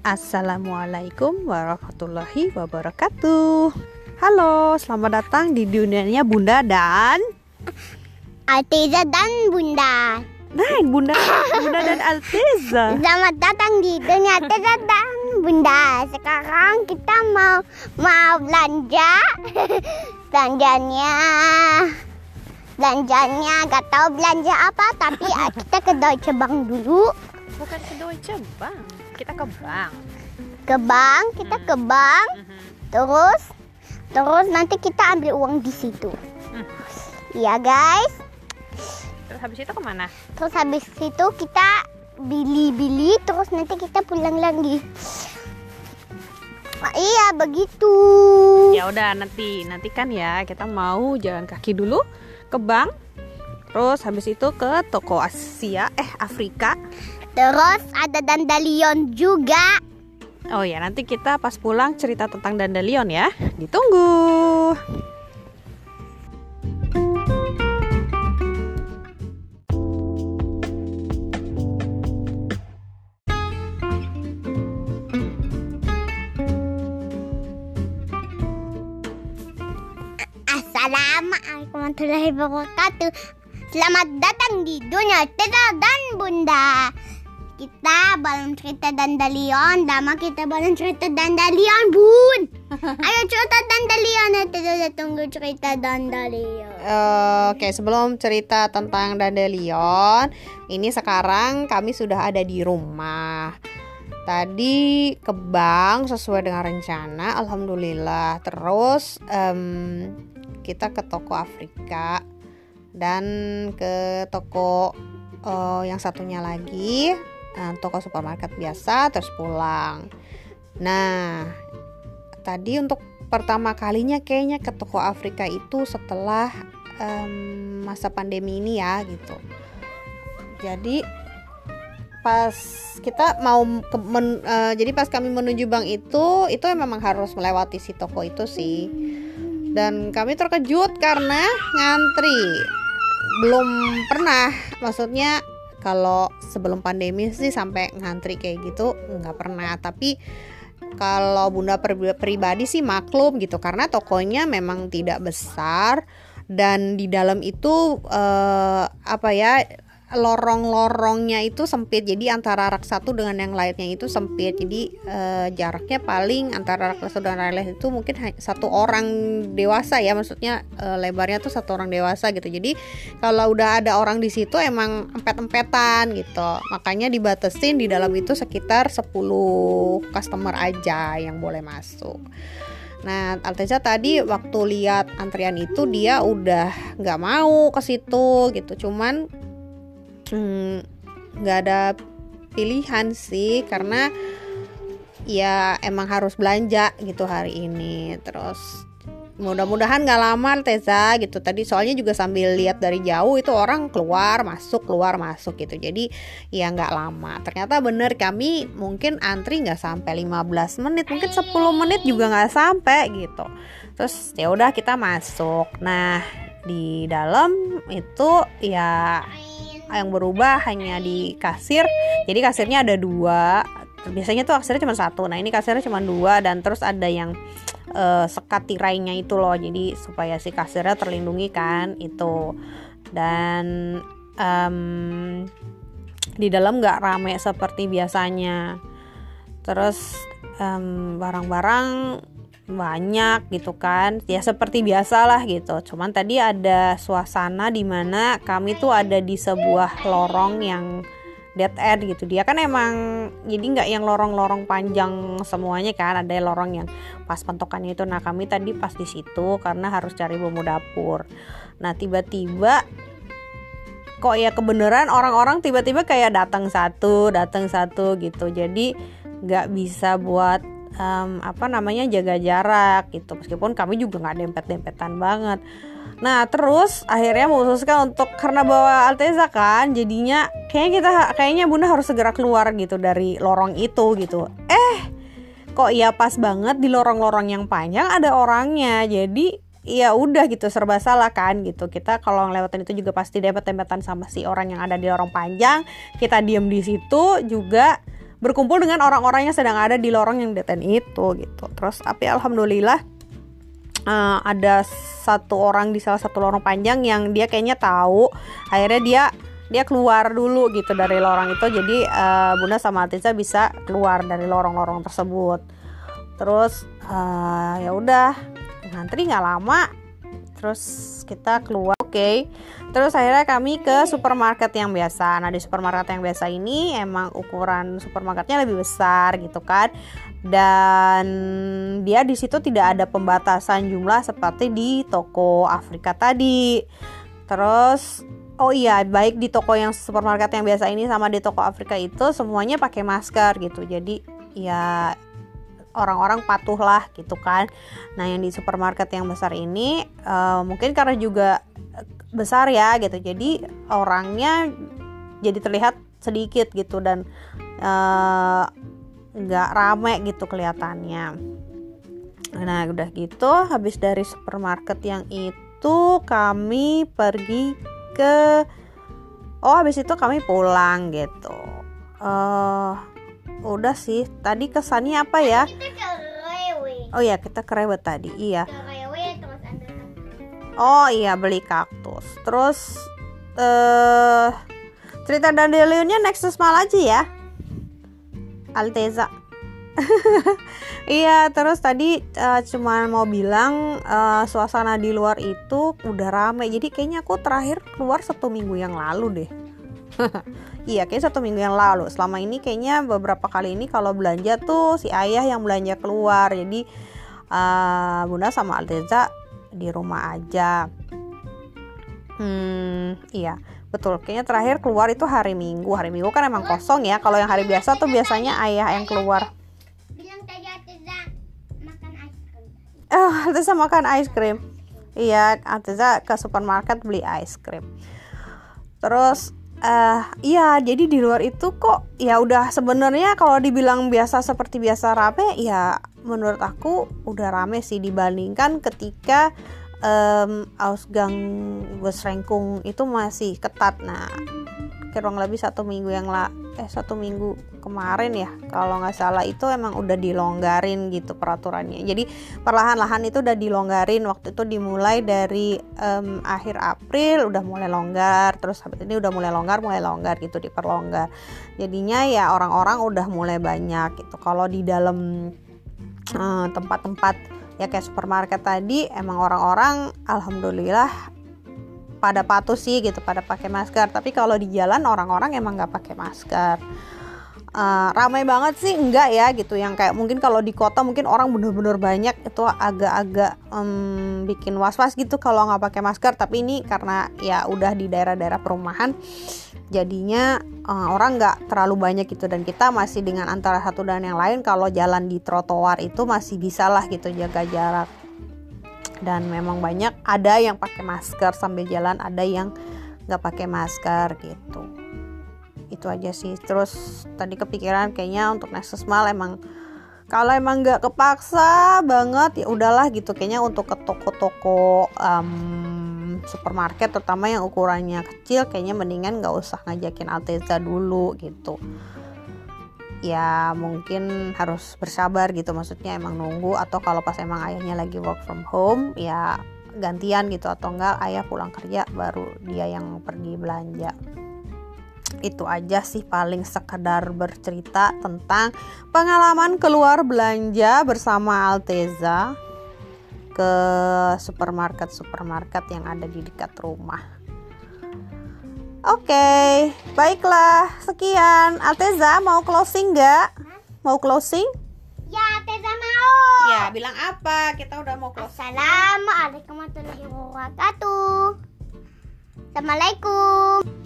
Assalamualaikum warahmatullahi wabarakatuh. Halo, selamat datang di dunianya Bunda dan Alteza dan Bunda. Nah, Bunda, Bunda dan Alteza. Selamat datang di dunia Alteza dan Bunda. Sekarang kita mau mau belanja. Belanjanya belanjanya gak tahu belanja apa tapi kita ke Deutsche Bank dulu. Bukan ke Deutsche Bank, kita ke bank. Ke bank, kita ke bank. Terus terus nanti kita ambil uang di situ. Hmm. Iya guys. Terus habis itu ke mana? Terus habis itu kita beli-beli terus nanti kita pulang lagi. Ah, iya begitu. Ya udah nanti, nanti kan ya kita mau jalan kaki dulu ke bank. Terus habis itu ke toko Asia, eh Afrika. Terus ada dandelion juga. Oh ya, nanti kita pas pulang cerita tentang Dandelion ya. Ditunggu. Assalamualaikum warahmatullahi wabarakatuh. Selamat datang di dunia Teta dan Bunda. Kita belum cerita dandelion, lama kita belum cerita dandelion, Bun. Ayo cerita dandelion, nanti kita tunggu cerita dandelion. Oke, sebelum cerita tentang Dandelion, ini sekarang kami sudah ada di rumah. Tadi ke bank sesuai dengan rencana, alhamdulillah. Terus em, kita ke toko Afrika dan ke toko eh, yang satunya lagi, eh, toko supermarket biasa, terus pulang. Nah, tadi untuk pertama kalinya kayaknya ke toko Afrika itu setelah em, masa pandemi ini ya gitu. Jadi pas kita mau ke, men- eh, jadi pas kami menuju bank itu itu memang harus melewati si toko itu sih. Dan kami terkejut karena ngantri. Belum pernah maksudnya kalau sebelum pandemi sih sampai ngantri kayak gitu nggak pernah. Tapi kalau bunda pri- pribadi sih maklum gitu karena tokonya memang tidak besar. Dan di dalam itu eh, apa ya lorong-lorongnya itu sempit. Jadi antara rak satu dengan yang lainnya itu sempit. Jadi eh, jaraknya paling antara rak satu dan rak itu mungkin satu orang dewasa ya. Maksudnya eh, lebarnya tuh satu orang dewasa gitu. Jadi kalau udah ada orang di situ emang empet-empetan gitu. Makanya dibatesin di dalam itu sekitar 10 customer aja yang boleh masuk. Nah, Alteza tadi waktu lihat antrian itu dia udah nggak mau ke situ gitu. Cuman hmm, nggak ada pilihan sih karena ya emang harus belanja gitu hari ini. Terus mudah-mudahan nggak lama Teza gitu. Tadi soalnya juga sambil lihat dari jauh itu orang keluar masuk keluar masuk gitu. Jadi ya nggak lama. Ternyata bener kami mungkin antri nggak sampai 15 menit mungkin 10 menit juga nggak sampai gitu. Terus ya udah kita masuk. Nah di dalam itu ya yang berubah hanya di kasir. Jadi kasirnya ada dua. Biasanya tuh kasirnya cuma satu. Nah ini kasirnya cuma dua dan terus ada yang eh, sekat tirainya itu loh. Jadi supaya si kasirnya terlindungi kan itu. Dan em, di dalam nggak rame seperti biasanya. Terus barang-barang banyak gitu kan. Ya seperti biasa lah gitu. Cuman tadi ada suasana di mana kami tuh ada di sebuah lorong yang dead end gitu. Dia kan emang jadi nggak yang lorong-lorong panjang semuanya kan. Ada lorong yang pas pentokannya itu. Nah kami tadi pas di situ karena harus cari bumbu dapur. Nah tiba-tiba kok ya kebenaran orang-orang tiba-tiba kayak datang satu datang satu gitu. Jadi nggak bisa buat em, apa namanya jaga jarak gitu. Meskipun kami juga nggak dempet-dempetan banget. Nah terus akhirnya memutuskan untuk karena bawa Alteza kan jadinya kayaknya kita kayaknya bunda harus segera keluar gitu dari lorong itu gitu. Eh kok ya pas banget di lorong-lorong yang panjang ada orangnya. Jadi ya udah gitu serba salah kan gitu. Kita kalau ngelewatin itu juga pasti dempet-dempetan sama si orang yang ada di lorong panjang. Kita diem di situ juga berkumpul dengan orang-orang yang sedang ada di lorong yang deten itu gitu. Terus tapi alhamdulillah uh, ada satu orang di salah satu lorong panjang yang dia kayaknya tahu. Akhirnya dia dia keluar dulu gitu dari lorong itu. Jadi uh, Bunda sama Atiza bisa keluar dari lorong-lorong tersebut. Terus uh, ya udah ngantri nggak lama terus kita keluar oke. Terus akhirnya kami ke supermarket yang biasa. Nah di supermarket yang biasa ini emang ukuran supermarketnya lebih besar gitu kan. Dan dia di situ tidak ada pembatasan jumlah seperti di toko Afrika tadi. Terus oh iya baik di toko yang supermarket yang biasa ini sama di toko Afrika itu semuanya pakai masker gitu. Jadi ya orang-orang patuh lah gitu kan. Nah yang di supermarket yang besar ini uh, mungkin karena juga besar ya gitu. Jadi orangnya jadi terlihat sedikit gitu dan eh, nggak uh, rame gitu kelihatannya. Nah udah gitu habis dari supermarket yang itu kami pergi ke oh habis itu kami pulang gitu. Uh, udah sih tadi kesannya apa ya? Oh ya kita ke Rewe tadi iya. Oh iya beli kaktus. Terus uh, cerita dandelionnya next malam aja ya? Alteza. Iya terus tadi uh, cuman mau bilang uh, suasana di luar itu udah rame. Jadi kayaknya aku terakhir keluar satu minggu yang lalu deh iya kayak satu minggu yang lalu. Selama ini kayaknya beberapa kali ini kalau belanja tuh si ayah yang belanja keluar. Jadi uh, bunda sama Alteza di rumah aja. Hmm iya. Betul kayaknya terakhir keluar itu hari minggu. Hari minggu kan emang kosong ya. Kalau yang hari biasa tuh biasanya ayah yang keluar. Oh Ateza makan ice cream iya Ateza ke supermarket beli ice cream terus uh, iya jadi di luar itu kok ya udah sebenarnya kalau dibilang biasa seperti biasa rame ya menurut aku udah rame sih dibandingkan ketika um, Ausgang Rengkung itu masih ketat. Nah kurang lebih satu minggu yang lah eh satu minggu kemarin ya. Kalau nggak salah itu emang udah dilonggarin gitu peraturannya. Jadi perlahan-lahan itu udah dilonggarin. Waktu itu dimulai dari um, akhir April udah mulai longgar. Terus habis ini udah mulai longgar mulai longgar gitu diperlonggar. Jadinya ya orang-orang udah mulai banyak gitu. Kalau di dalam eh, tempat-tempat uh, ya kayak supermarket tadi emang orang-orang alhamdulillah pada patuh sih gitu pada pakai masker. Tapi kalau di jalan orang-orang emang nggak pakai masker. Uh, ramai banget sih enggak ya gitu. Yang kayak mungkin kalau di kota mungkin orang bener-bener banyak itu agak-agak um, bikin was-was gitu kalau nggak pakai masker. Tapi ini karena ya udah di daerah-daerah perumahan jadinya uh, orang nggak terlalu banyak gitu. Dan kita masih dengan antara satu dan yang lain kalau jalan di trotoar itu masih bisa lah gitu jaga jarak dan memang banyak ada yang pakai masker sambil jalan ada yang nggak pakai masker gitu. Itu aja sih. Terus tadi kepikiran kayaknya untuk Nexus Mall emang kalau emang nggak kepaksa banget ya udahlah gitu. Kayaknya untuk ke toko-toko um, supermarket terutama yang ukurannya kecil kayaknya mendingan nggak usah ngajakin Alteza dulu gitu ya mungkin harus bersabar gitu. Maksudnya emang nunggu atau kalau pas emang ayahnya lagi work from home ya gantian gitu. Atau enggak ayah pulang kerja baru dia yang pergi belanja. Itu aja sih paling sekedar bercerita tentang pengalaman keluar belanja bersama Alteza ke supermarket-supermarket yang ada di dekat rumah. Oke, okay, baiklah. Sekian. Alteza mau closing nggak? Mau closing? Ya, Alteza mau. Ya, bilang apa? Kita udah mau closing. Assalamualaikum warahmatullahi wabarakatuh. Assalamualaikum.